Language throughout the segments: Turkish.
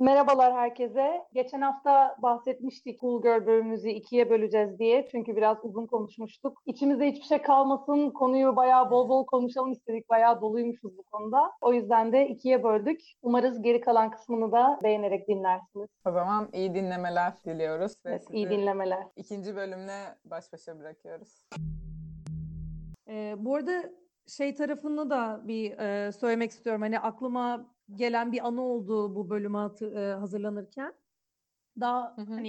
Merhabalar herkese. Geçen hafta bahsetmiştik Cool Girl bölümümüzü ikiye böleceğiz diye. Çünkü biraz uzun konuşmuştuk. İçimizde hiçbir şey kalmasın, konuyu bayağı bol bol konuşalım istedik. Bayağı doluymuşuz bu konuda. O yüzden de ikiye böldük. Umarız geri kalan kısmını da beğenerek dinlersiniz. O zaman iyi dinlemeler diliyoruz. Ve Evet, sizi iyi dinlemeler. ikinci bölümle baş başa bırakıyoruz. Ee, bu arada şey tarafını da bir e, söylemek istiyorum. Hani aklıma gelen bir anı oldu bu bölüme e, hazırlanırken. Daha Hı hı. hani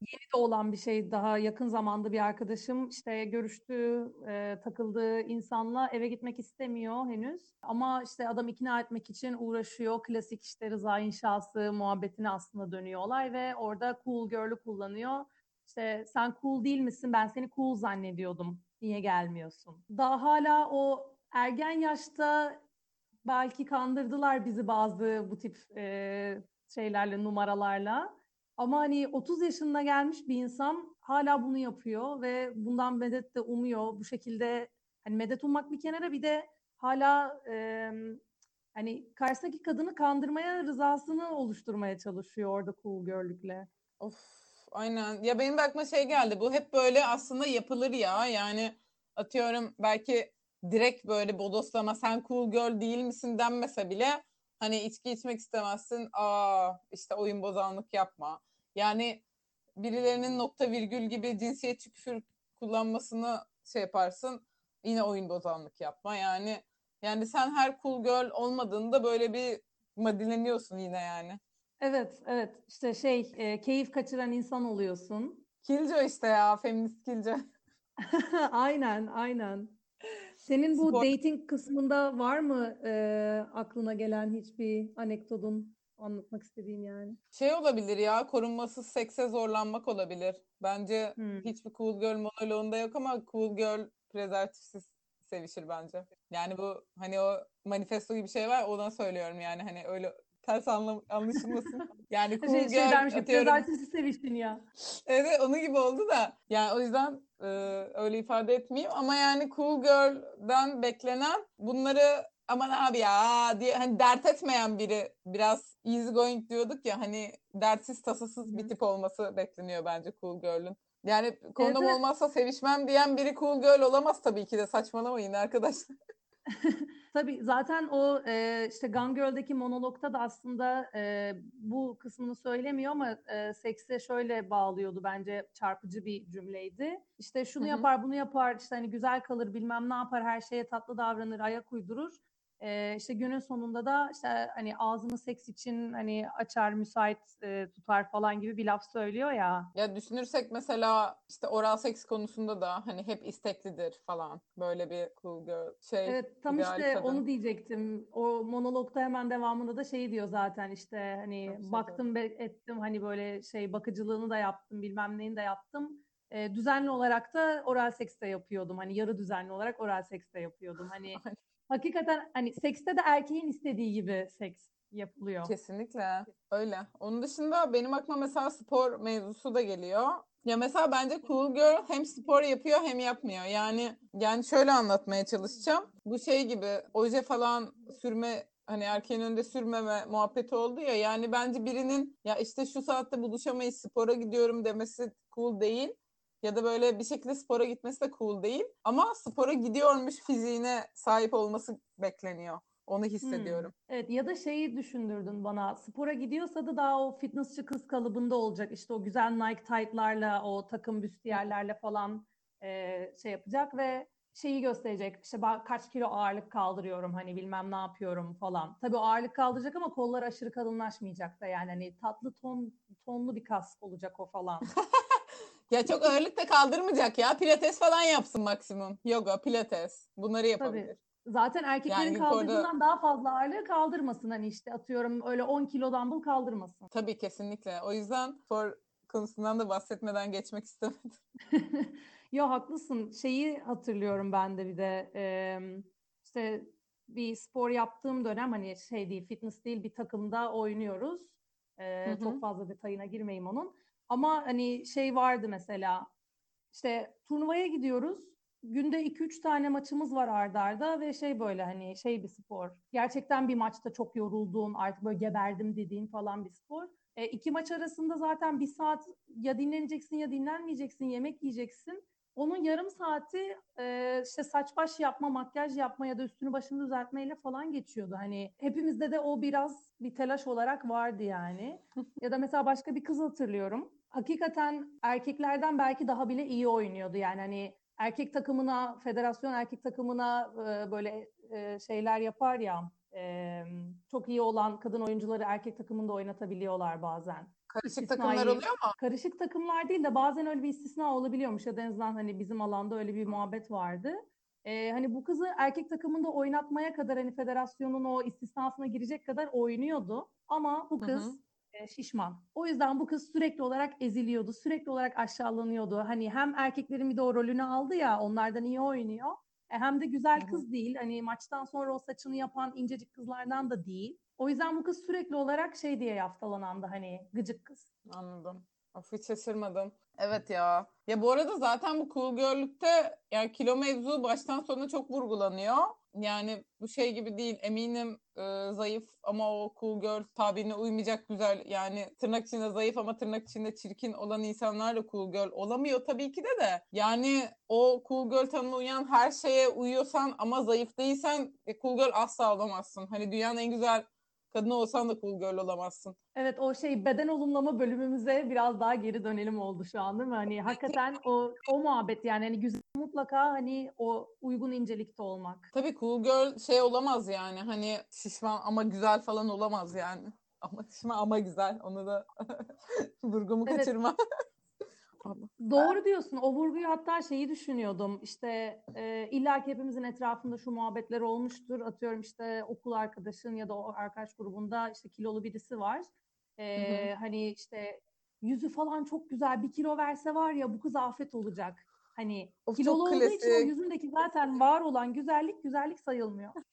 yeni de olan bir şey. Daha yakın zamanda bir arkadaşım işte görüştüğü, e, takıldığı insanla eve gitmek istemiyor henüz. Ama işte adam ikna etmek için uğraşıyor. Klasik işte rıza inşası muhabbetine aslında dönüyor olay ve orada cool girl'ü kullanıyor. İşte sen cool değil misin? Ben seni cool zannediyordum. Niye gelmiyorsun? Daha hala o ergen yaşta belki kandırdılar bizi bazı bu tip e, şeylerle, numaralarla. Ama hani 30 yaşında gelmiş bir insan hala bunu yapıyor ve bundan medet de umuyor. Bu şekilde hani medet ummak bir kenara bir de hala e, hani karşısındaki kadını kandırmaya rızasını oluşturmaya çalışıyor orada cool girl'lükle. Of aynen. Ya benim de aklıma şey geldi. Bu hep böyle aslında yapılır ya. Yani atıyorum belki direkt böyle bodoslama sen cool girl değil misin denmese bile hani içki içmek istemezsin. Aa işte oyun bozanlık yapma. Yani birilerinin nokta virgül gibi cinsiyetçi küfür kullanmasını şey yaparsın. Yine oyun bozanlık yapma. Yani yani sen her cool girl olmadığında böyle bir madileniyorsun yine yani. Evet, evet. İşte şey, e, keyif kaçıran insan oluyorsun. Killjoy işte ya, feminist Killjoy. Aynen, aynen. Senin bu Spor- dating kısmında var mı e, aklına gelen hiçbir anekdotun anlatmak istediğin yani? Şey olabilir ya, korunmasız sekse zorlanmak olabilir. Bence Hmm. hiçbir cool girl monoloğunda yok ama cool girl prezervatifsiz sevişir bence. Yani bu hani o manifesto gibi bir şey var, ona söylüyorum yani hani öyle ters anlam anlaşılmasın. Yani cool Şey, şey girl dermiş ki atıyorum. prezervatifsiz seviştin ya. Evet onu gibi oldu da yani o yüzden e, öyle ifade etmeyeyim ama yani cool girl'den beklenen bunları aman abi ya diye hani dert etmeyen biri biraz easy going diyorduk ya hani dertsiz tasasız bir tip olması bekleniyor bence cool girl'ün. Yani kondom evet. olmazsa sevişmem diyen biri cool girl olamaz tabii ki de saçmalamayın arkadaşlar. Tabii zaten o e, işte Gone Girl'deki monologta da aslında e, bu kısmını söylemiyor ama e, sekse şöyle bağlıyordu bence çarpıcı bir cümleydi. İşte şunu Hı hı. yapar, bunu yapar, işte hani güzel kalır, bilmem ne yapar, her şeye tatlı davranır, ayak uydurur. E, işte günün sonunda da işte hani ağzını seks için hani açar, müsait e, tutar falan gibi bir laf söylüyor ya. Ya düşünürsek mesela işte oral seks konusunda da hani hep isteklidir falan böyle bir cool girl şey Evet tam işte kadın. onu diyecektim. O monologta hemen devamında da şey diyor zaten işte hani güzel baktım be- ettim hani böyle şey bakıcılığını da yaptım bilmem neyini de yaptım. Ee, düzenli olarak da oral seks de yapıyordum. Hani yarı düzenli olarak oral seks de yapıyordum. Hani hakikaten hani sekste de erkeğin istediği gibi seks yapılıyor. Kesinlikle öyle. Onun dışında benim aklıma mesela spor mevzusu da geliyor. Ya mesela bence cool girl hem spor yapıyor hem yapmıyor. Yani yani şöyle anlatmaya çalışacağım. Bu şey gibi oje falan sürme hani erkeğin önünde sürmeme muhabbeti oldu ya. Yani bence birinin ya işte şu saatte buluşamayız spora gidiyorum demesi cool değil. Ya da böyle bir şekilde spora gitmesi de cool değil. Ama spora gidiyormuş fiziğine sahip olması bekleniyor. Onu hissediyorum. Hmm. Evet ya da şeyi düşündürdün bana. Spora gidiyorsa da daha o fitnessçi kız kalıbında olacak. İşte o güzel Nike tight'larla, o takım büstiyerlerle falan e, şey yapacak ve şeyi gösterecek. İşte ba- kaç kilo ağırlık kaldırıyorum hani bilmem ne yapıyorum falan. Tabii ağırlık kaldıracak ama kollar aşırı kalınlaşmayacak da yani hani tatlı ton tonlu bir kas olacak o falan. Ya çok ağırlık da kaldırmayacak ya. Pilates falan yapsın maksimum. Yoga, pilates. Bunları yapabilir. Tabii. Zaten erkeklerin Yani kaldırdığından daha fazla ağırlığı kaldırmasın hani işte atıyorum öyle 10 kilo dumbbell kaldırmasın. Tabii kesinlikle. O yüzden spor konusundan da bahsetmeden geçmek istemedim. Yo haklısın. Şeyi hatırlıyorum ben de bir de em, işte bir spor yaptığım dönem hani şey değil fitness değil bir takımda oynuyoruz. Hı hı. çok fazla detayına girmeyeyim onun. Ama hani şey vardı mesela işte turnuvaya gidiyoruz. günde 2-3 tane maçımız var arda arda ve şey böyle hani şey bir spor. Gerçekten bir maçta çok yorulduğun, artık böyle geberdim dediğin falan bir spor. E, iki maç arasında zaten bir saat ya dinleneceksin ya dinlenmeyeceksin, yemek yiyeceksin. Onun yarım saati e, işte saç baş yapma, makyaj yapma ya da üstünü başını düzeltmeyle falan geçiyordu. Hani hepimizde de o biraz bir telaş olarak vardı yani. ya da mesela başka bir kız hatırlıyorum. Hakikaten erkeklerden belki daha bile iyi oynuyordu. Yani hani erkek takımına, federasyon erkek takımına e, böyle e, şeyler yapar ya. e, çok iyi olan kadın oyuncuları erkek takımında oynatabiliyorlar bazen. Karışık İstisnai- takımlar oluyor mu? Karışık takımlar değil de bazen öyle bir istisna olabiliyormuş ya da en azından hani bizim alanda öyle bir muhabbet vardı. Ee, hani bu kızı erkek takımında oynatmaya kadar hani federasyonun o istisnasına girecek kadar oynuyordu. Ama bu Hı kız hı. e, şişman. O yüzden bu kız sürekli olarak eziliyordu, sürekli olarak aşağılanıyordu. Hani hem erkeklerin bir de o rolünü aldı ya, onlardan iyi oynuyor. E, hem de güzel kız değil. Hani maçtan sonra o saçını yapan incecik kızlardan da değil. O yüzden bu kız sürekli olarak şey diye yaftalanandı hani gıcık kız. Anladım. Of hiç şaşırmadım. Evet ya. Ya bu arada zaten bu cool girl'lükte yani kilo mevzu baştan sona çok vurgulanıyor. Yani bu şey gibi değil. Eminim e, zayıf ama o cool girl tabirine uymayacak güzel yani tırnak içinde zayıf ama tırnak içinde çirkin olan insanlar da cool girl olamıyor tabii ki de de. Yani o cool girl tanımına uyan her şeye uyuyorsan ama zayıf değilsen e, cool girl asla olamazsın. Hani dünyanın en güzel kadını olsan da cool girl olamazsın. Evet o şey beden olumlama bölümümüze biraz daha geri dönelim oldu şu an değil mi? Hani hakikaten o o muhabbet yani hani güzel mutlaka hani o uygun incelikte olmak. Tabii cool girl şey olamaz yani hani şişman ama güzel falan olamaz yani. Ama şişman ama güzel onu da vurgumu Evet. kaçırma. Allah. Doğru diyorsun. O vurguyu hatta şeyi düşünüyordum. İşte e, illa ki hepimizin etrafında şu muhabbetler olmuştur. Atıyorum işte okul arkadaşın ya da o arkadaş grubunda işte kilolu birisi var. E, Hani işte yüzü falan çok güzel. Bir kilo verse var ya bu kız afet olacak. Hani çok kilolu olduğu için o yüzündeki zaten var olan güzellik güzellik sayılmıyor.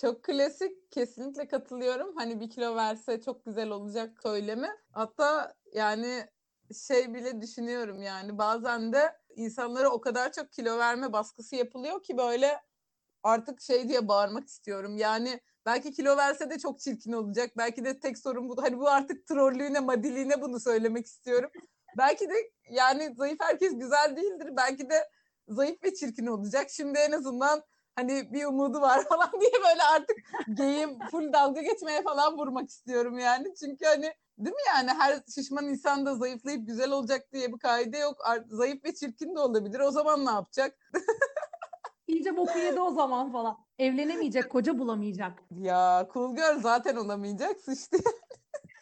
Çok klasik kesinlikle katılıyorum. Hani bir kilo verse çok güzel olacak söylemi. Hatta yani şey bile düşünüyorum yani bazen de insanlara o kadar çok kilo verme baskısı yapılıyor ki böyle artık şey diye bağırmak istiyorum. Yani belki kilo verse de çok çirkin olacak. Belki de tek sorun bu. Hani bu artık trollüğüne, madiliğine bunu söylemek istiyorum. Belki de yani zayıf herkes güzel değildir. Belki de zayıf ve çirkin olacak. Şimdi en azından hani bir umudu var falan diye böyle artık geyim full dalga geçmeye falan vurmak istiyorum yani. Çünkü hani değil mi yani her şişman insan da zayıflayıp güzel olacak diye bir kaide yok. Zayıf ve çirkin de olabilir. O zaman ne yapacak? İyice boku yedi o zaman falan. Evlenemeyecek, koca bulamayacak. Ya cool girl zaten olamayacak sıçtı.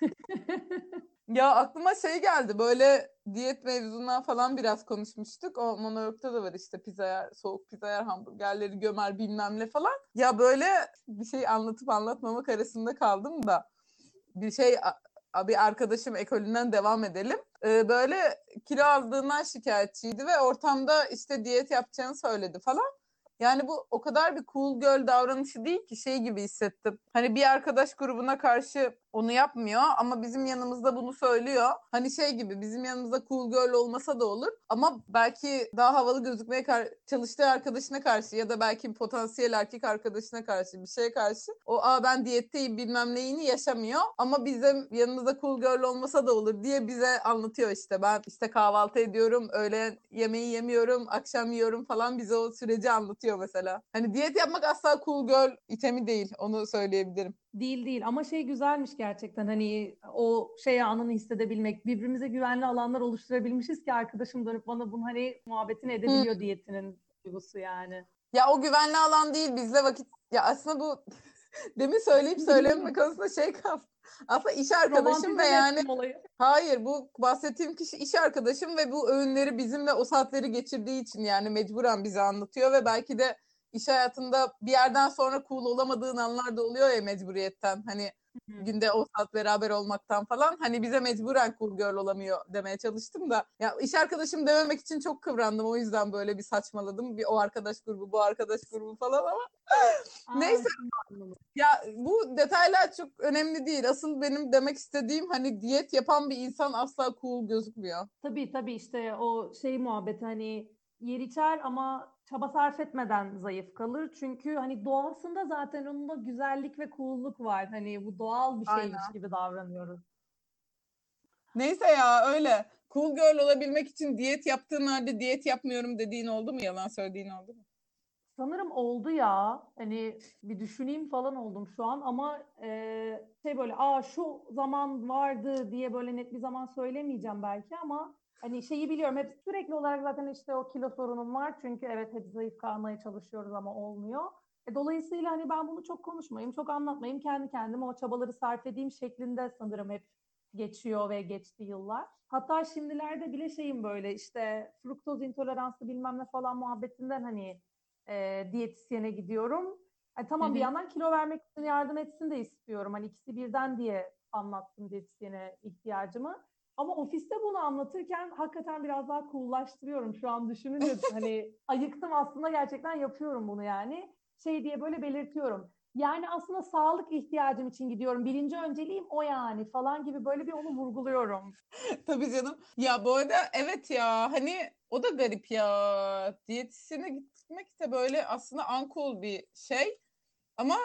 Ya aklıma şey geldi böyle diyet mevzundan falan biraz konuşmuştuk. O monologda da var işte pizza yer, soğuk pizza yer, hamburgerleri gömer bilmem ne falan. Ya böyle bir şey anlatıp anlatmamak arasında kaldım da bir şey bir arkadaşım ekolünden devam edelim. Ee, böyle kilo aldığından şikayetçiydi ve ortamda işte diyet yapacağını söyledi falan. Yani bu o kadar bir cool girl davranışı değil ki şey gibi hissettim. Hani bir arkadaş grubuna karşı onu yapmıyor ama bizim yanımızda bunu söylüyor. Hani şey gibi bizim yanımızda cool girl olmasa da olur ama belki daha havalı gözükmeye çalıştığı arkadaşına karşı ya da belki potansiyel erkek arkadaşına karşı bir şeye karşı o aa ben diyetteyim bilmem neyini yaşamıyor ama bizim yanımızda cool girl olmasa da olur diye bize anlatıyor işte ben işte kahvaltı ediyorum öğlen yemeği yemiyorum akşam yiyorum falan bize o süreci anlatıyor mesela. Hani diyet yapmak asla cool girl itemi değil onu söyleyebilirim. Değil değil ama şey güzelmiş gerçekten hani o şey anını hissedebilmek birbirimize güvenli alanlar oluşturabilmişiz ki arkadaşım dönüp bana bunu hani muhabbetini edebiliyor diyetinin duygusu yani. Ya o güvenli alan değil bizle vakit ya aslında bu demin söyleyip söylememe konusunda şey kaldı. Aslında iş arkadaşım ve yani olayı. hayır bu bahsettiğim kişi iş arkadaşım ve bu öğünleri bizimle o saatleri geçirdiği için yani mecburen bize anlatıyor ve belki de iş hayatında bir yerden sonra cool olamadığın anlar da oluyor ya mecburiyetten. Hani Hı hı. günde o saat beraber olmaktan falan hani bize mecburen cool girl olamıyor demeye çalıştım da ya iş arkadaşım dememek için çok kıvrandım o yüzden böyle bir saçmaladım bir o arkadaş grubu bu arkadaş grubu falan ama Neyse. Ya bu detaylar çok önemli değil asıl benim demek istediğim hani diyet yapan bir insan asla cool gözükmüyor. Tabii tabii işte o şey muhabbet hani yer içer ama çaba sarf etmeden zayıf kalır. Çünkü hani doğasında zaten onun da güzellik ve cool'luk var. Hani bu doğal bir şeymiş Aynen. gibi davranıyoruz. Neyse ya öyle. Cool girl olabilmek için diyet yaptığın halde diyet yapmıyorum dediğin oldu mu? Yalan söylediğin oldu mu? Sanırım oldu ya. Hani bir düşüneyim falan oldum şu an ama e, şey böyle aa şu zaman vardı diye böyle net bir zaman söylemeyeceğim belki ama hani şeyi biliyorum hep sürekli olarak zaten işte o kilo sorunum var çünkü evet hep zayıf kalmaya çalışıyoruz ama olmuyor. E, dolayısıyla hani ben bunu çok konuşmayayım, çok anlatmayayım. Kendi kendime o çabaları sarf edeyim şeklinde sanırım hep geçiyor ve geçti yıllar. Hatta şimdilerde bile şeyim böyle işte fruktoz intoleranslı bilmem ne falan muhabbetinden hani e, diyetisyene gidiyorum. Hani tamam Hı bir yandan kilo vermek için yardım etsin de istiyorum. Hani ikisi birden diye anlattım diyetisyene ihtiyacımı. Ama ofiste bunu anlatırken hakikaten biraz daha coollaştırıyorum. Şu an düşününce hani ayıktım aslında gerçekten yapıyorum bunu yani. Şey diye böyle belirtiyorum. Yani aslında sağlık ihtiyacım için gidiyorum. Birinci önceliğim o yani falan gibi böyle bir onu vurguluyorum. Tabii canım. Ya bu arada evet ya hani o da garip ya. Diyetisyene gitmek de böyle aslında uncool bir şey. Ama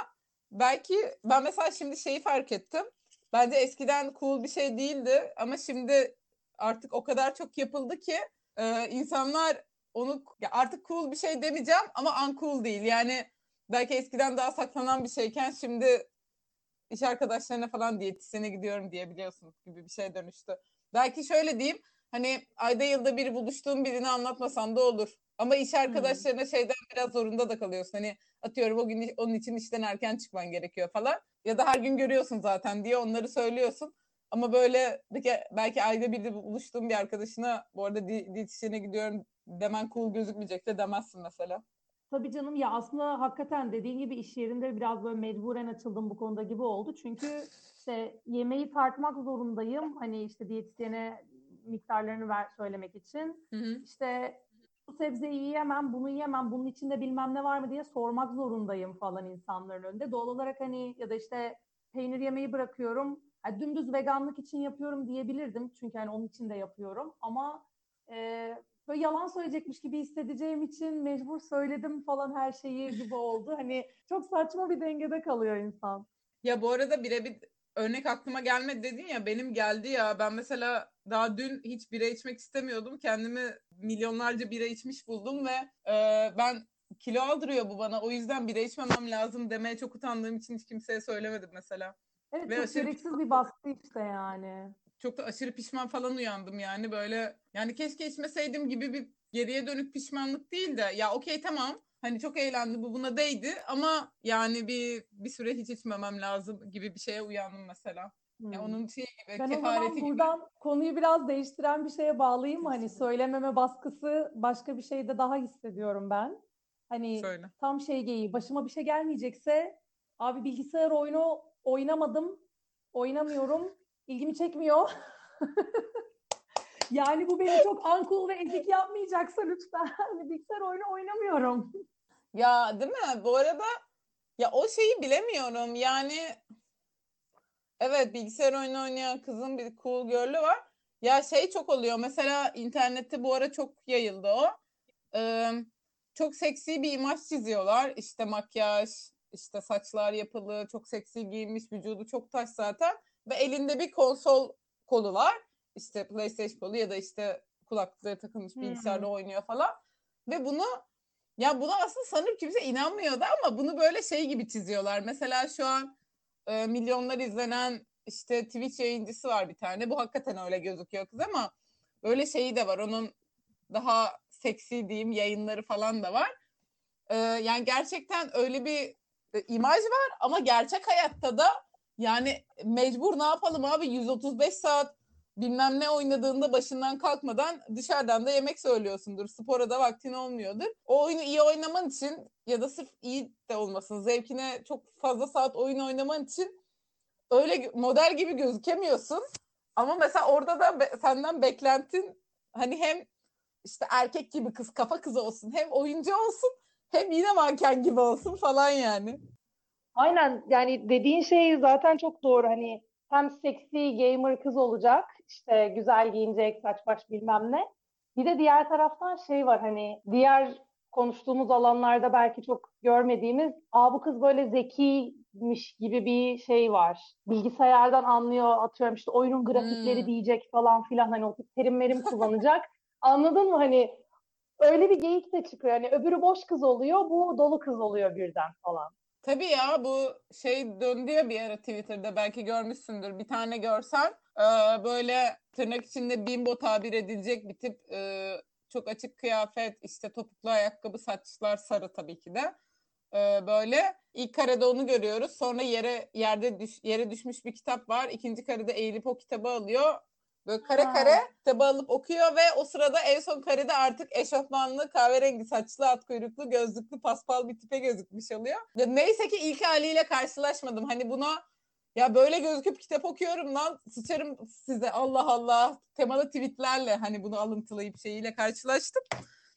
belki ben mesela şimdi şeyi fark ettim. Bence eskiden cool bir şey değildi ama şimdi artık o kadar çok yapıldı ki e, insanlar onu ya artık cool bir şey demeyeceğim ama uncool değil. Yani belki eskiden daha saklanan bir şeyken şimdi iş arkadaşlarına falan diyetisyene gidiyorum diyebiliyorsun gibi bir şey dönüştü. Belki şöyle diyeyim hani ayda yılda bir buluştuğun birini anlatmasan da olur. Ama iş arkadaşlarına şeyden biraz zorunda da kalıyorsun. Hani atıyorum o gün onun için işten erken çıkman gerekiyor falan. Ya da her gün görüyorsun zaten diye onları söylüyorsun. Ama böyle belki, belki ayda bir de buluştuğun bir arkadaşına bu arada di- diyetisyene gidiyorum demen cool gözükmeyecek de demezsin mesela. Tabii canım ya aslında hakikaten dediğin gibi iş yerinde biraz böyle mecburen açıldım bu konuda gibi oldu. Çünkü işte yemeği tartmak zorundayım. Hani işte diyetisyene miktarlarını ver söylemek için. Hı hı. İşte bu sebzeyi yiyemem, bunu yiyemem, bunun içinde bilmem ne var mı diye sormak zorundayım falan insanların önünde. Doğal olarak hani ya da işte peynir yemeyi bırakıyorum. Ha, dümdüz veganlık için yapıyorum diyebilirdim. Çünkü hani onun için de yapıyorum. Ama e, böyle yalan söyleyecekmiş gibi hissedeceğim için mecbur söyledim falan her şeyi gibi oldu. Hani çok saçma bir dengede kalıyor insan. Ya bu arada birebir örnek aklıma gelmedi dedin ya benim geldi ya ben mesela daha dün hiç bira içmek istemiyordum kendimi milyonlarca bira içmiş buldum ve e, ben kilo aldırıyor bu bana o yüzden bira içmemem lazım demeye çok utandığım için hiç kimseye söylemedim mesela. Evet Ve çok aşırı- gereksiz bir baskı işte yani. Çok da aşırı pişman falan uyandım yani böyle yani keşke içmeseydim gibi bir geriye dönük pişmanlık değil de ya okey tamam hani çok eğlendi bu buna değdi ama yani bir bir süre hiç içmemem lazım gibi bir şeye uyandım mesela. Hmm. onun şeyi gibi Ben o zaman gibi. buradan konuyu biraz değiştiren bir şeye bağlayayım. Hani söylememe baskısı başka bir şeyde daha hissediyorum ben. Hani Söyle. tam şey geyiği başıma bir şey gelmeyecekse abi bilgisayar oyunu oynamadım, oynamıyorum, ilgimi çekmiyor. Yani bu beni çok uncool ve ezik yapmayacaksa lütfen hani bilgisayar oyunu oynamıyorum. Ya değil mi? Bu arada ya o şeyi bilemiyorum. Yani evet bilgisayar oyunu oynayan kızın bir cool girl'ü var. Ya şey çok oluyor. Mesela internette bu ara çok yayıldı o. Ee, çok seksi bir imaj çiziyorlar. İşte makyaj, işte saçlar yapılı, çok seksi giyinmiş, vücudu çok taş zaten. Ve elinde bir konsol kolu var. İşte PlayStation kolu ya da işte kulaklıkları takılmış Hmm. bilgisayarda oynuyor falan. Ve bunu ya buna aslında sanırım kimse inanmıyordu ama bunu böyle şey gibi çiziyorlar. Mesela şu an e, milyonlar izlenen işte Twitch yayıncısı var bir tane. Bu hakikaten öyle gözüküyor kız ama öyle şeyi de var. Onun daha seksi diyeyim yayınları falan da var. E, yani gerçekten öyle bir e, imaj var ama gerçek hayatta da yani mecbur ne yapalım abi 135 saat bilmem ne oynadığında başından kalkmadan dışarıdan da yemek söylüyorsundur. Spora da vaktin olmuyordur. O oyunu iyi oynaman için ya da sırf iyi de olmasın zevkine çok fazla saat oyun oynaman için öyle model gibi gözükemiyorsun. Ama mesela orada da be- senden beklentin hani hem işte erkek gibi kız kafa kızı olsun hem oyuncu olsun hem yine manken gibi olsun falan yani. Aynen yani dediğin şey zaten çok doğru. Hani hem seksi gamer kız olacak, işte güzel giyinecek, saç baş bilmem ne. Bir de diğer taraftan şey var hani diğer konuştuğumuz alanlarda belki çok görmediğimiz aa bu kız böyle zekiymiş gibi bir şey var. Bilgisayardan anlıyor atıyorum işte oyunun grafikleri Hmm. diyecek falan filan hani o terimlerim kullanacak. Anladın mı hani öyle bir geyik de çıkıyor. Hani öbürü boş kız oluyor bu dolu kız oluyor birden falan. Tabii ya bu şey döndü ya bir ara Twitter'da belki görmüşsündür. Bir tane görsen e, böyle tırnak içinde bimbo tabir edilecek bir tip e, çok açık kıyafet işte topuklu ayakkabı saçlar sarı tabii ki de. E, böyle ilk karede onu görüyoruz. Sonra yere yerde düş, yere düşmüş bir kitap var. İkinci karede eğilip o kitabı alıyor. Böyle kare Ha. kare kitabı alıp okuyor ve o sırada en son karede artık eşofmanlı, kahverengi saçlı, at kuyruklu, gözlüklü, paspal bir tipe gözükmüş oluyor. Neyse ki ilk haliyle karşılaşmadım. Hani buna ya böyle gözüküp kitap okuyorum lan sıçarım size Allah Allah temalı tweetlerle hani bunu alıntılayıp şeyiyle karşılaştım.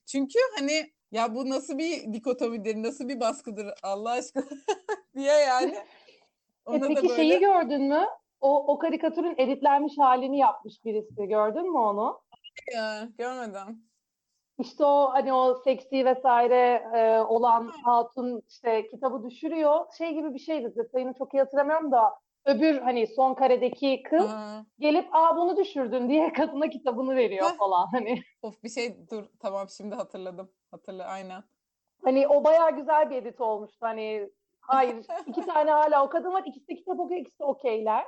Çünkü hani ya bu nasıl bir dikotomidir, nasıl bir baskıdır Allah aşkına diye yani. E Ona da peki böyle- şeyi gördün mü? O, o karikatürün editlenmiş halini yapmış birisi. Gördün mü onu? ya, görmedim. İşte o hani o seksi vesaire e, olan hatun işte kitabı düşürüyor. Şey gibi bir şeydi. Detayını çok iyi hatırlamıyorum da öbür hani son karedeki kız Aa, gelip aa bunu düşürdün diye kadına kitabını veriyor Heh. falan. Hani of bir şey dur tamam şimdi hatırladım. Hatırla aynen. hani o bayağı güzel bir edit olmuştu. Hani hayır iki tane hala o kadın var. İkisi de kitap okuyor, ikisi de okeyler.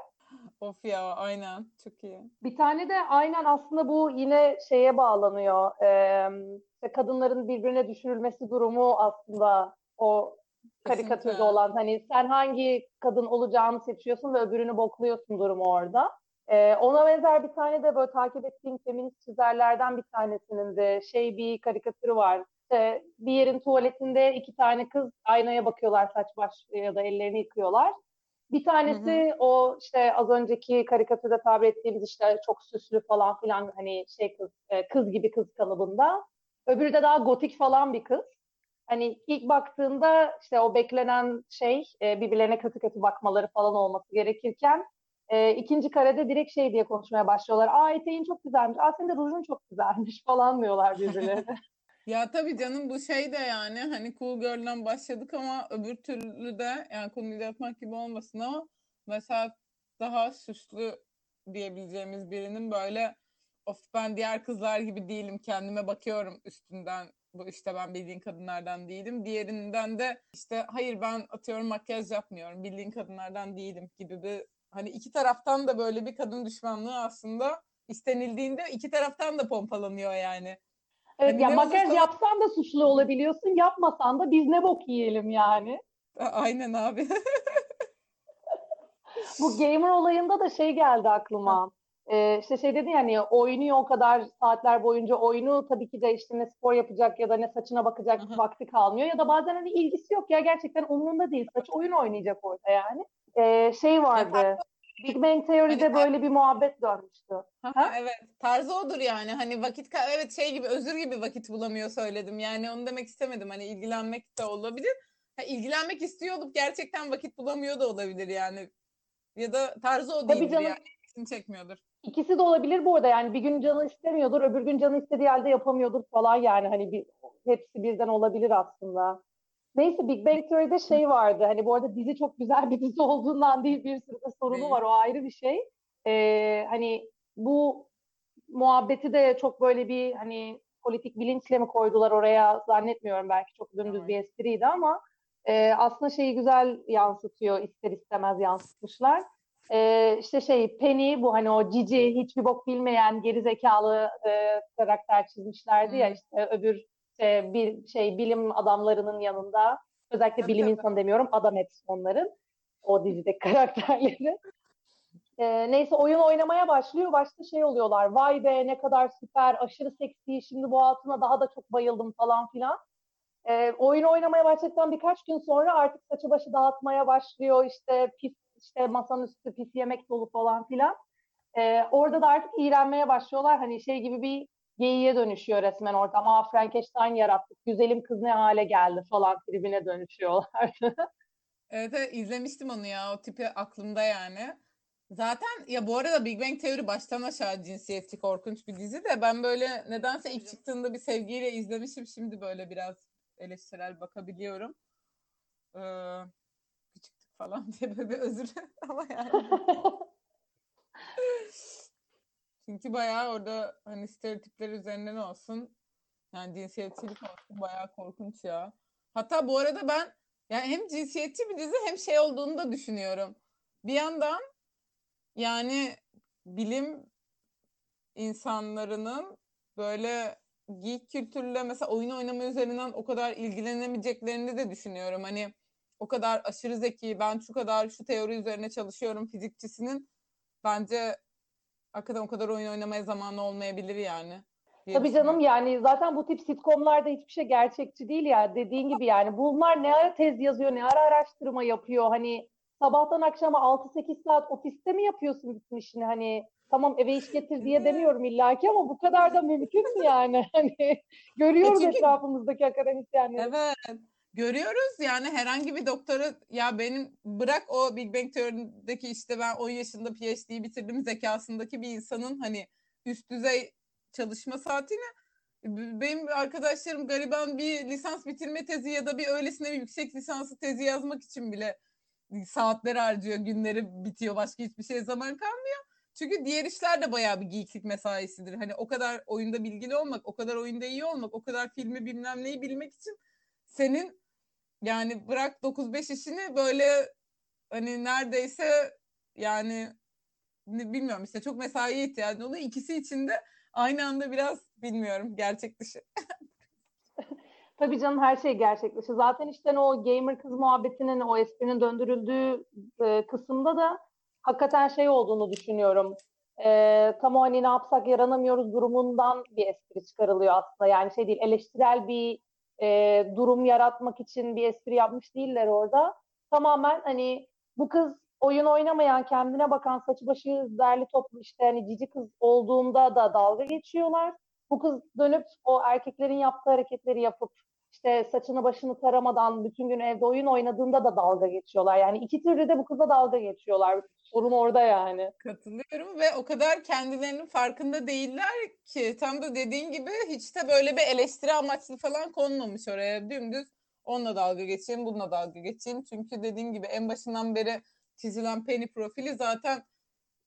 Of ya aynen çok iyi. Bir tane de aynen aslında bu yine şeye bağlanıyor. Ee, işte kadınların birbirine düşürülmesi durumu aslında o karikatürde olan hani sen hangi kadın olacağını seçiyorsun ve öbürünü bokluyorsun durumu orada. Ee, ona benzer bir tane de böyle takip ettiğim feminist çizerlerden bir tanesinin de şey bir karikatürü var. İşte bir yerin tuvaletinde iki tane kız aynaya bakıyorlar saç baş ya da ellerini yıkıyorlar. Bir tanesi o işte az önceki karikatürde tabir ettiğimiz işte çok süslü falan filan hani şey kız e, kız gibi kız kalıbında. Öbürü de daha gotik falan bir kız. Hani ilk baktığında işte o beklenen şey e, birbirlerine kötü kötü bakmaları falan olması gerekirken e, ikinci karede direkt şey diye konuşmaya başlıyorlar. Aa eteğin çok güzelmiş. Aa senin de rujun çok güzelmiş falan diyorlar birbirlerine. Ya tabii canım bu şey de yani hani Cool Girl'den başladık ama öbür türlü de yani konuyu yapmak gibi olmasın ama mesela daha süslü diyebileceğimiz birinin böyle of ben diğer kızlar gibi değilim kendime bakıyorum üstünden bu işte ben bildiğin kadınlardan değilim. Diğerinden de işte hayır ben atıyorum makyaj yapmıyorum bildiğin kadınlardan değilim gibi bir hani iki taraftan da böyle bir kadın düşmanlığı aslında istenildiğinde iki taraftan da pompalanıyor yani. Evet Hani ya makyaj olursa- yapsan da suçlu olabiliyorsun. Yapmasan da biz ne bok yiyelim yani. Aynen abi. Bu gamer olayında da şey geldi aklıma. Ee, işte şey dedin yani oynuyor o kadar saatler boyunca oyunu tabii ki de işte ne spor yapacak ya da ne saçına bakacak Aha. vakti kalmıyor ya da bazen hani ilgisi yok ya gerçekten umurunda değil saç oyun oynayacak orada yani. Ee, şey vardı. Big Bang Theory'de Hani- böyle bir muhabbet dönmüştü. Ha, evet. Tarzı odur yani. Hani vakit evet şey gibi özür gibi vakit bulamıyor söyledim. Yani onu demek istemedim. Hani ilgilenmek de olabilir. Ha, ilgilenmek istiyor olup gerçekten vakit bulamıyor da olabilir yani. Ya da tarzı o canım. yani. İlgisini çekmiyordur. İkisi de olabilir bu arada. Yani bir gün canı istemiyordur öbür gün canı istediği halde yapamıyordur falan yani. Hani bir, hepsi birden olabilir aslında. Neyse Big Bang Theory'de şey vardı. Hani bu arada dizi çok güzel bir dizi olduğundan değil bir sürü de sorunu var. O ayrı bir şey. Ee, hani bu muhabbeti de çok böyle bir hani politik bilinçle mi koydular oraya zannetmiyorum. Belki çok dümdüz bir espriydi ama e, aslında şeyi güzel yansıtıyor ister istemez yansıtmışlar. Ee, işte şey Penny bu hani o cici hiçbir bok bilmeyen geri zekalı e, karakter çizmişlerdi ya işte öbür işte bir şey bilim adamlarının yanında özellikle bilim insanı demiyorum adam hepsi onların o dizideki karakterleri. Ee, neyse oyun oynamaya başlıyor. Başta şey oluyorlar. Vay be ne kadar süper, aşırı seksi. Şimdi bu hatuna daha da çok bayıldım falan filan. Ee, oyun oynamaya başladıktan birkaç gün sonra artık saçı başı dağıtmaya başlıyor. İşte pis işte masanın üstü pis yemek dolu falan filan. Ee, orada da artık iğrenmeye başlıyorlar. Hani şey gibi bir geyiğe dönüşüyor resmen ortam. Aa Frankenstein yarattık. Güzelim kız ne hale geldi falan tribine dönüşüyorlar. Evet, evet izlemiştim onu ya. O tipi aklımda yani. Zaten ya bu arada Big Bang Theory baştan aşağı cinsiyetçi korkunç bir dizi de ben böyle nedense ilk çıktığında bir sevgiyle izlemişim. Şimdi böyle biraz eleştirel bakabiliyorum. Ee, falan diye böyle bir özür ama yani. Çünkü bayağı orada hani stereotipler üzerinden olsun yani cinsiyetçilik olsun bayağı korkunç ya. Hatta bu arada ben yani hem cinsiyetçi bir dizi hem şey olduğunu da düşünüyorum. Bir yandan yani bilim insanlarının böyle geek kültürle mesela oyun oynama üzerinden o kadar ilgilenemeyeceklerini de düşünüyorum. Hani o kadar aşırı zeki, ben şu kadar şu teori üzerine çalışıyorum fizikçisinin bence hakikaten o kadar oyun oynamaya zamanı olmayabilir yani. Tabii canım yani zaten bu tip sitcomlarda hiçbir şey gerçekçi değil ya. Dediğin gibi yani bunlar ne ara tez yazıyor, ne ara araştırma yapıyor. Hani sabahtan akşama 6-8 saat ofiste mi yapıyorsun bütün işini? Hani tamam eve iş getir diye demiyorum illaki ama bu kadar da mümkün mü yani? Hani görüyoruz E çünkü- etrafımızdaki akademisyenleri. Evet. Görüyoruz yani herhangi bir doktoru ya benim bırak o Big Bang Teori'deki işte ben 10 yaşında PhD'yi bitirdim zekasındaki bir insanın hani üst düzey çalışma saatine b- benim arkadaşlarım gariban bir lisans bitirme tezi ya da bir öylesine bir yüksek lisansı tezi yazmak için bile saatler harcıyor, günleri bitiyor, başka hiçbir şeye zaman kalmıyor. Çünkü diğer işler de bayağı bir geeklik mesaisidir. Hani o kadar oyunda bilgili olmak, o kadar oyunda iyi olmak, o kadar filmi bilmem neyi bilmek için senin yani bırak 9-5 işini böyle hani neredeyse yani bilmiyorum işte çok mesaiye ihtiyacın oluyor. İkisi için de aynı anda biraz bilmiyorum gerçek dışı. Tabii canım her şey gerçekleşiyor. Zaten işte o gamer kız muhabbetinin o esprinin döndürüldüğü e, kısımda da hakikaten şey olduğunu düşünüyorum. E, tam o hani ne yapsak yaranamıyoruz durumundan bir espri çıkarılıyor aslında. Yani şey değil eleştirel bir e, durum yaratmak için bir espri yapmış değiller orada. Tamamen hani bu kız oyun oynamayan, kendine bakan, saçı başı derli toplu işte hani cici kız olduğunda da dalga geçiyorlar. Bu kız dönüp o erkeklerin yaptığı hareketleri yapıp işte saçını başını taramadan bütün gün evde oyun oynadığında da dalga geçiyorlar. Yani iki türlü de bu kıza dalga geçiyorlar. Sorun orada yani. Katılıyorum ve o kadar kendilerinin farkında değiller ki tam da dediğin gibi hiç de böyle bir eleştiri amaçlı falan konmamış oraya. Dümdüz onunla dalga geçeyim, bununla dalga geçeyim. Çünkü dediğin gibi en başından beri çizilen Penny profili zaten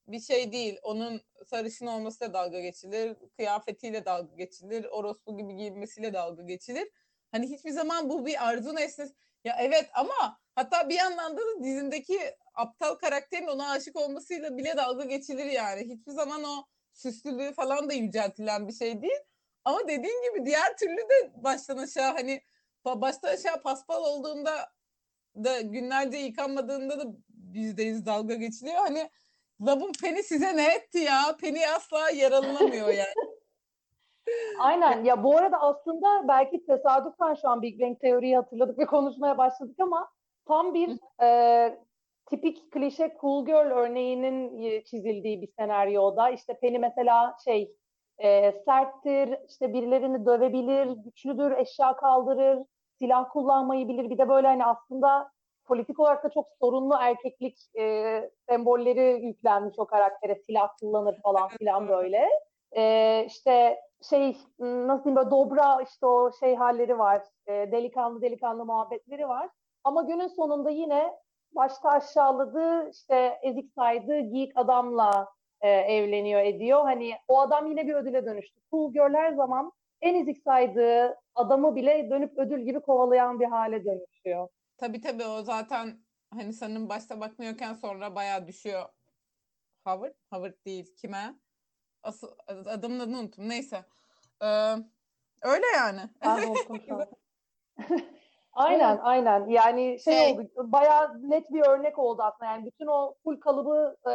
bir şey değil. Onun sarışın olmasıyla dalga geçilir, kıyafetiyle dalga geçilir, orospu gibi giyinmesiyle dalga geçilir. Hani hiçbir zaman bu bir arzu nesnesi. Ya evet ama hatta bir yandan da dizindeki aptal karakterin ona aşık olmasıyla bile dalga geçilir yani. Hiçbir zaman o süslülüğü falan da yüceltilen bir şey değil. Ama dediğin gibi diğer türlü de baştan aşağı hani ba- baştan aşağı paspal olduğunda da günlerce yıkanmadığında da yüzde yüz dalga geçiliyor. Hani Labın Penny size ne etti ya? Penny asla yaralanamıyor yani. Aynen. Ya bu arada aslında belki tesadüfen şu an Big Bang Teori'yi hatırladık ve konuşmaya başladık ama tam bir e, tipik klişe cool girl örneğinin e, çizildiği bir senaryoda. İşte Penny mesela şey e, serttir, işte birilerini dövebilir, güçlüdür, eşya kaldırır, silah kullanmayı bilir. Bir de böyle hani aslında politik olarak da çok sorunlu erkeklik e, sembolleri yüklenmiş o karaktere. Silah kullanır falan filan böyle. E, işte şey nasıl diyeyim böyle dobra işte o şey halleri var. E, delikanlı delikanlı muhabbetleri var. Ama günün sonunda yine başta aşağıladığı işte ezik saydığı geek adamla e, evleniyor ediyor. Hani o adam yine bir ödüle dönüştü. Cool girl her zaman en ezik saydığı adamı bile dönüp ödül gibi kovalayan bir hale dönüşüyor. Tabii tabii o zaten hani sanırım başta bakmıyorken sonra bayağı düşüyor. Howard? Howard değil. Kime? Asıl adamın adını unuttum. Neyse. Ee, öyle yani. Aynen aynen yani şey, Şey- oldu bayağı net bir örnek oldu aslında yani bütün o full kalıbı e,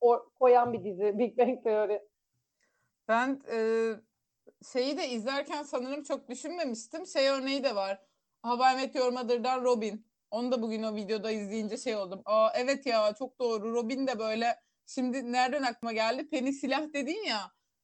o- koyan bir dizi Big Bang Theory. Ben e, şeyi de izlerken sanırım çok düşünmemiştim. Şey örneği de var. How I Met Your Mother'dan Robin. Onu da bugün o videoda izleyince şey oldum. Aa evet ya çok doğru. Robin de böyle şimdi nereden aklıma geldi? Penny silah dedin ya.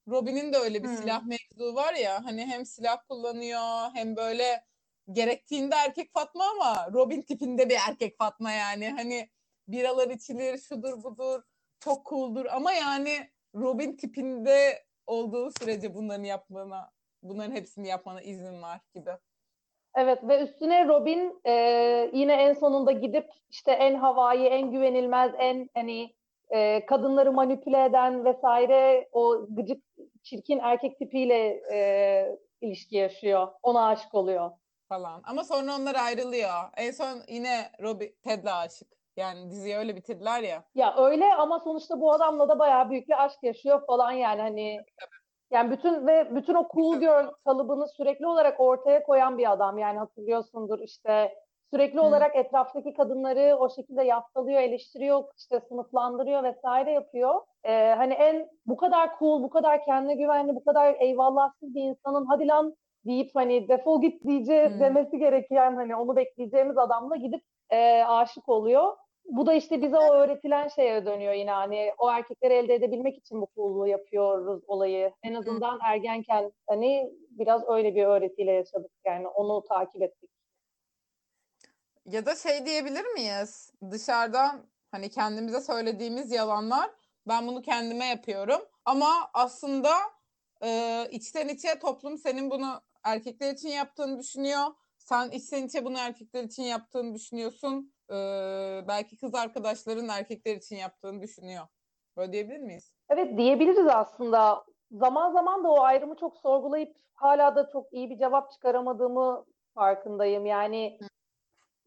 Robin'in de öyle bir Hmm. silah mevzu var ya. Hani hem silah kullanıyor hem böyle gerektiğinde erkek Fatma ama Robin tipinde bir erkek Fatma yani. Hani biralar içilir, şudur budur. çok cool'dur ama yani Robin tipinde olduğu sürece bunların yapmana, bunların hepsini yapmana izin var gibi. Evet ve üstüne Robin e, yine en sonunda gidip işte en havai, en güvenilmez, en hani e, kadınları manipüle eden vesaire o gıcık, çirkin erkek tipiyle e, ilişki yaşıyor. Ona aşık oluyor. falan. Ama sonra onlar ayrılıyor. En son yine Robin Ted'le aşık. Yani diziyi öyle bitirdiler ya. Ya öyle ama sonuçta bu adamla da bayağı büyük bir aşk yaşıyor falan yani hani yani bütün ve bütün o cool girl kalıbını sürekli olarak ortaya koyan bir adam yani hatırlıyorsundur işte sürekli Hı. olarak etraftaki kadınları o şekilde yaftalıyor, eleştiriyor, işte sınıflandırıyor vesaire yapıyor. Ee, hani en bu kadar cool, bu kadar kendine güvenli, bu kadar eyvallahsız bir insanın hadi lan deyip hani defol git diyece Hı. demesi gereken hani onu bekleyeceğimiz adamla gidip e, aşık oluyor. Bu da işte bize o öğretilen şeye dönüyor yine hani o erkekleri elde edebilmek için bu coolluğu yapıyoruz olayı. En azından ergenken hani biraz öyle bir öğretiyle yaşadık yani onu takip ettik. Ya da şey diyebilir miyiz? Dışarıdan hani kendimize söylediğimiz yalanlar ben bunu kendime yapıyorum. Ama aslında e, içten içe toplum senin bunu erkekler için yaptığını düşünüyor. Sen içten içe bunu erkekler için yaptığını düşünüyorsun. E, belki kız arkadaşların erkekler için yaptığını düşünüyor. Böyle diyebilir miyiz? Evet diyebiliriz aslında. Zaman zaman da o ayrımı çok sorgulayıp hala da çok iyi bir cevap çıkaramadığımı farkındayım. Yani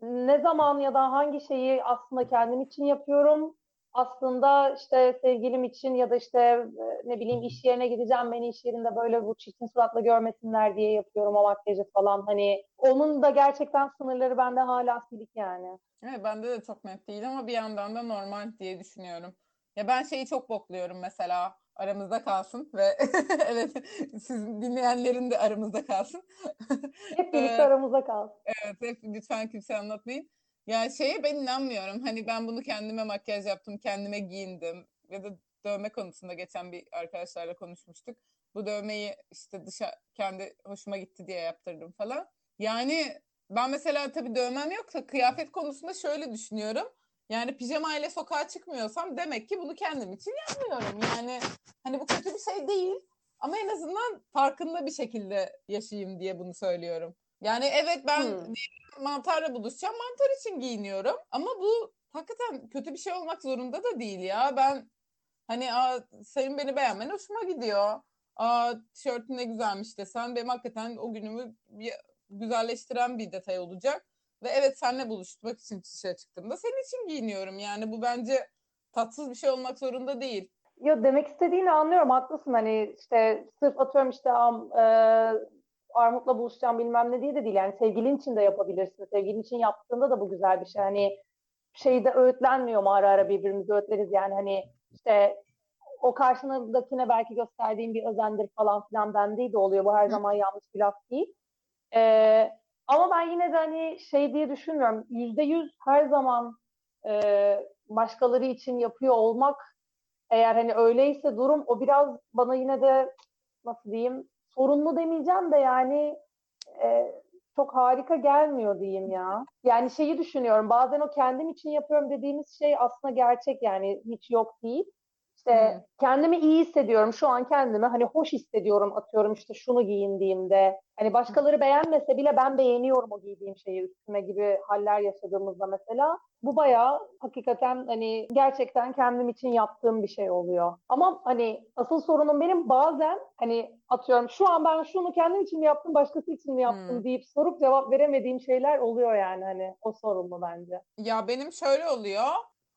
ne zaman ya da hangi şeyi aslında kendim için yapıyorum. Aslında işte sevgilim için ya da işte e, ne bileyim iş yerine gideceğim beni iş yerinde böyle bu çirkin suratla görmesinler diye yapıyorum o makyajı falan. Hani onun da gerçekten sınırları bende hala silik yani. Evet, bende de çok net değil ama bir yandan da normal diye düşünüyorum. Ya ben şeyi çok bokluyorum mesela aramızda kalsın ve evet siz dinleyenlerin de aramızda kalsın. Hep birlikte aramızda kalsın. Evet, hep lütfen kimse anlatmayın. Ya şeye ben inanmıyorum. Hani ben bunu kendime makyaj yaptım, kendime giyindim. Ya da dövme konusunda geçen bir arkadaşlarla konuşmuştuk. Bu dövmeyi işte dışa kendi hoşuma gitti diye yaptırdım falan. Yani ben mesela tabii dövmem yoksa kıyafet konusunda şöyle düşünüyorum. Yani pijama ile sokağa çıkmıyorsam demek ki bunu kendim için yapmıyorum. Yani hani bu kötü bir şey değil. Ama en azından farkında bir şekilde yaşayayım diye bunu söylüyorum. Yani evet ben Hmm. mantarla buluşacağım. Mantar için giyiniyorum. Ama bu hakikaten kötü bir şey olmak zorunda da değil ya. Ben hani aa, senin beni beğenmen hoşuma gidiyor. Aa tişörtün ne güzelmiş desen benim hakikaten o günümü bir güzelleştiren bir detay olacak. Ve evet seninle buluşmak için dışarı çıktığımda senin için giyiniyorum. Yani bu bence tatsız bir şey olmak zorunda değil. Ya demek istediğini anlıyorum, haklısın. Hani işte sırf atıyorum işte am, e, armutla buluşacağım bilmem ne diye de değil. Yani sevgilin için de yapabilirsin. Sevgilin için yaptığında da bu güzel bir şey. Hani şeyde öğütlenmiyor mu ara ara birbirimizi öğütleriz yani hani işte o karşındakine belki gösterdiğin bir özendir falan filan dendiği de oluyor. Bu her zaman yanlış bir laf değil. Ee, ama ben yine de hani şey diye düşünmüyorum. Yüzde yüz her zaman e, başkaları için yapıyor olmak eğer hani öyleyse durum o biraz bana yine de nasıl diyeyim sorunlu demeyeceğim de yani e, çok harika gelmiyor diyeyim ya. Yani şeyi düşünüyorum bazen o kendim için yapıyorum dediğimiz şey aslında gerçek yani hiç yok değil. İşte kendimi iyi hissediyorum şu an kendimi hani hoş hissediyorum atıyorum işte şunu giyindiğimde. Hani başkaları beğenmese bile ben beğeniyorum o giydiğim şeyi üstüme gibi haller yaşadığımızda mesela. Bu bayağı hakikaten hani gerçekten kendim için yaptığım bir şey oluyor. Ama hani asıl sorunum benim bazen hani atıyorum şu an ben şunu kendim için mi yaptım başkası için mi yaptım Hmm. deyip sorup cevap veremediğim şeyler oluyor yani hani o sorunlu bence. Ya benim şöyle oluyor.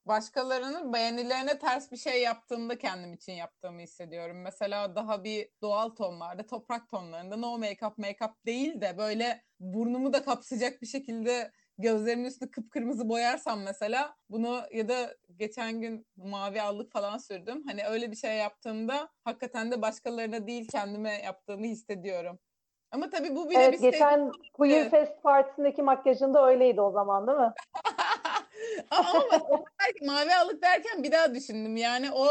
Başkalarının beğenilerine ters bir şey yaptığımda kendim için yaptığımı hissediyorum. Mesela daha bir doğal tonlarda, toprak tonlarında no make-up make-up değil de böyle burnumu da kapsayacak bir şekilde gözlerimin üstünü kıpkırmızı boyarsam mesela bunu ya da geçen gün mavi allık falan sürdüm. Hani öyle bir şey yaptığımda hakikaten de başkalarına değil kendime yaptığımı hissediyorum. Ama tabii bu bile Evet bir geçen Queer Evet. Fest partisindeki makyajında öyleydi o zaman değil mi? ama, belki mavi alık derken bir daha düşündüm. Yani o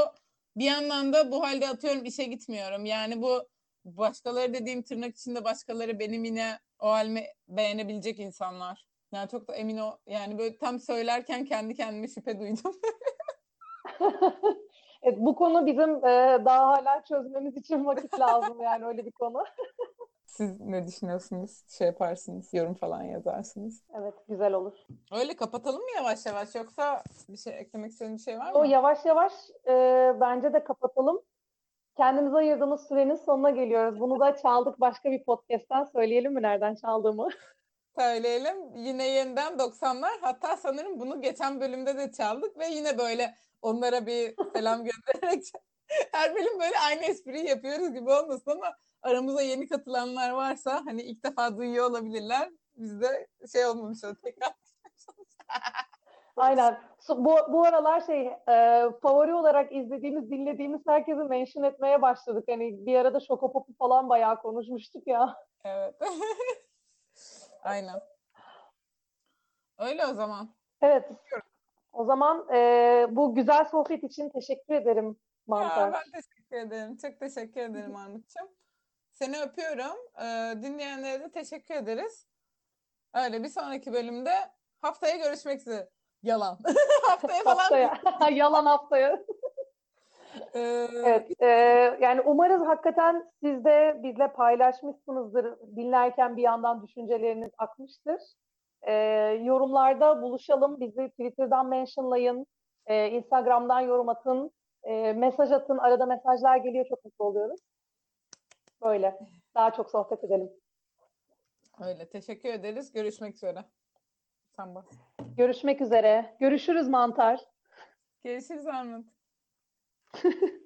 bir yandan da bu halde atıyorum işe gitmiyorum. Yani bu başkaları dediğim tırnak içinde başkaları benim yine o halimi beğenebilecek insanlar. Yani çok da emin o yani böyle tam söylerken kendi kendime şüphe duydum. Evet, bu konu bizim e, daha hala çözmemiz için vakit lazım yani öyle bir konu. Siz ne düşünüyorsunuz? Şey yaparsınız, yorum falan yazarsınız. Evet, güzel olur. Öyle kapatalım mı yavaş yavaş yoksa bir şey eklemek istediğin bir şey var O mı? yavaş yavaş e, bence de kapatalım. Kendimize ayırdığımız sürenin sonuna geliyoruz. Bunu da çaldık başka bir podcast'ten söyleyelim mi nereden çaldığımı? Söyleyelim. Yine yeniden 90'lar. Hatta sanırım bunu geçen bölümde de çaldık ve yine böyle onlara bir selam göndererek her bölüm böyle aynı espriyi yapıyoruz gibi olmasın ama aramıza yeni katılanlar varsa hani ilk defa duyuyor olabilirler. Bizde şey olmamış o tekrar. Aynen. So- Bu, bu aralar şey e, favori olarak izlediğimiz, dinlediğimiz herkesi mention etmeye başladık. Hani bir arada Şokopop'u falan bayağı konuşmuştuk ya. Evet. Aynen. Öyle o zaman. Evet. O zaman e, bu güzel sohbet için teşekkür ederim Ya, Mantar. ben teşekkür ederim. Çok teşekkür ederim Armut'cum. Seni öpüyorum. Ee, dinleyenlere de teşekkür ederiz. Öyle bir sonraki bölümde haftaya görüşmek üzere. Yalan. haftaya falan. Haftaya. Yalan haftaya. Ee, Evet, e, yani umarız hakikaten siz de bizle paylaşmışsınızdır. Dinlerken bir yandan düşünceleriniz akmıştır. E, yorumlarda buluşalım. Bizi Twitter'dan mentionlayın. E, Instagram'dan yorum atın. E, mesaj atın. Arada mesajlar geliyor. Çok mutlu oluyoruz. Böyle. Daha çok sohbet edelim. Öyle. Teşekkür ederiz. Görüşmek üzere. Sen bas. Görüşmek üzere. Görüşürüz mantar. Görüşürüz Armut.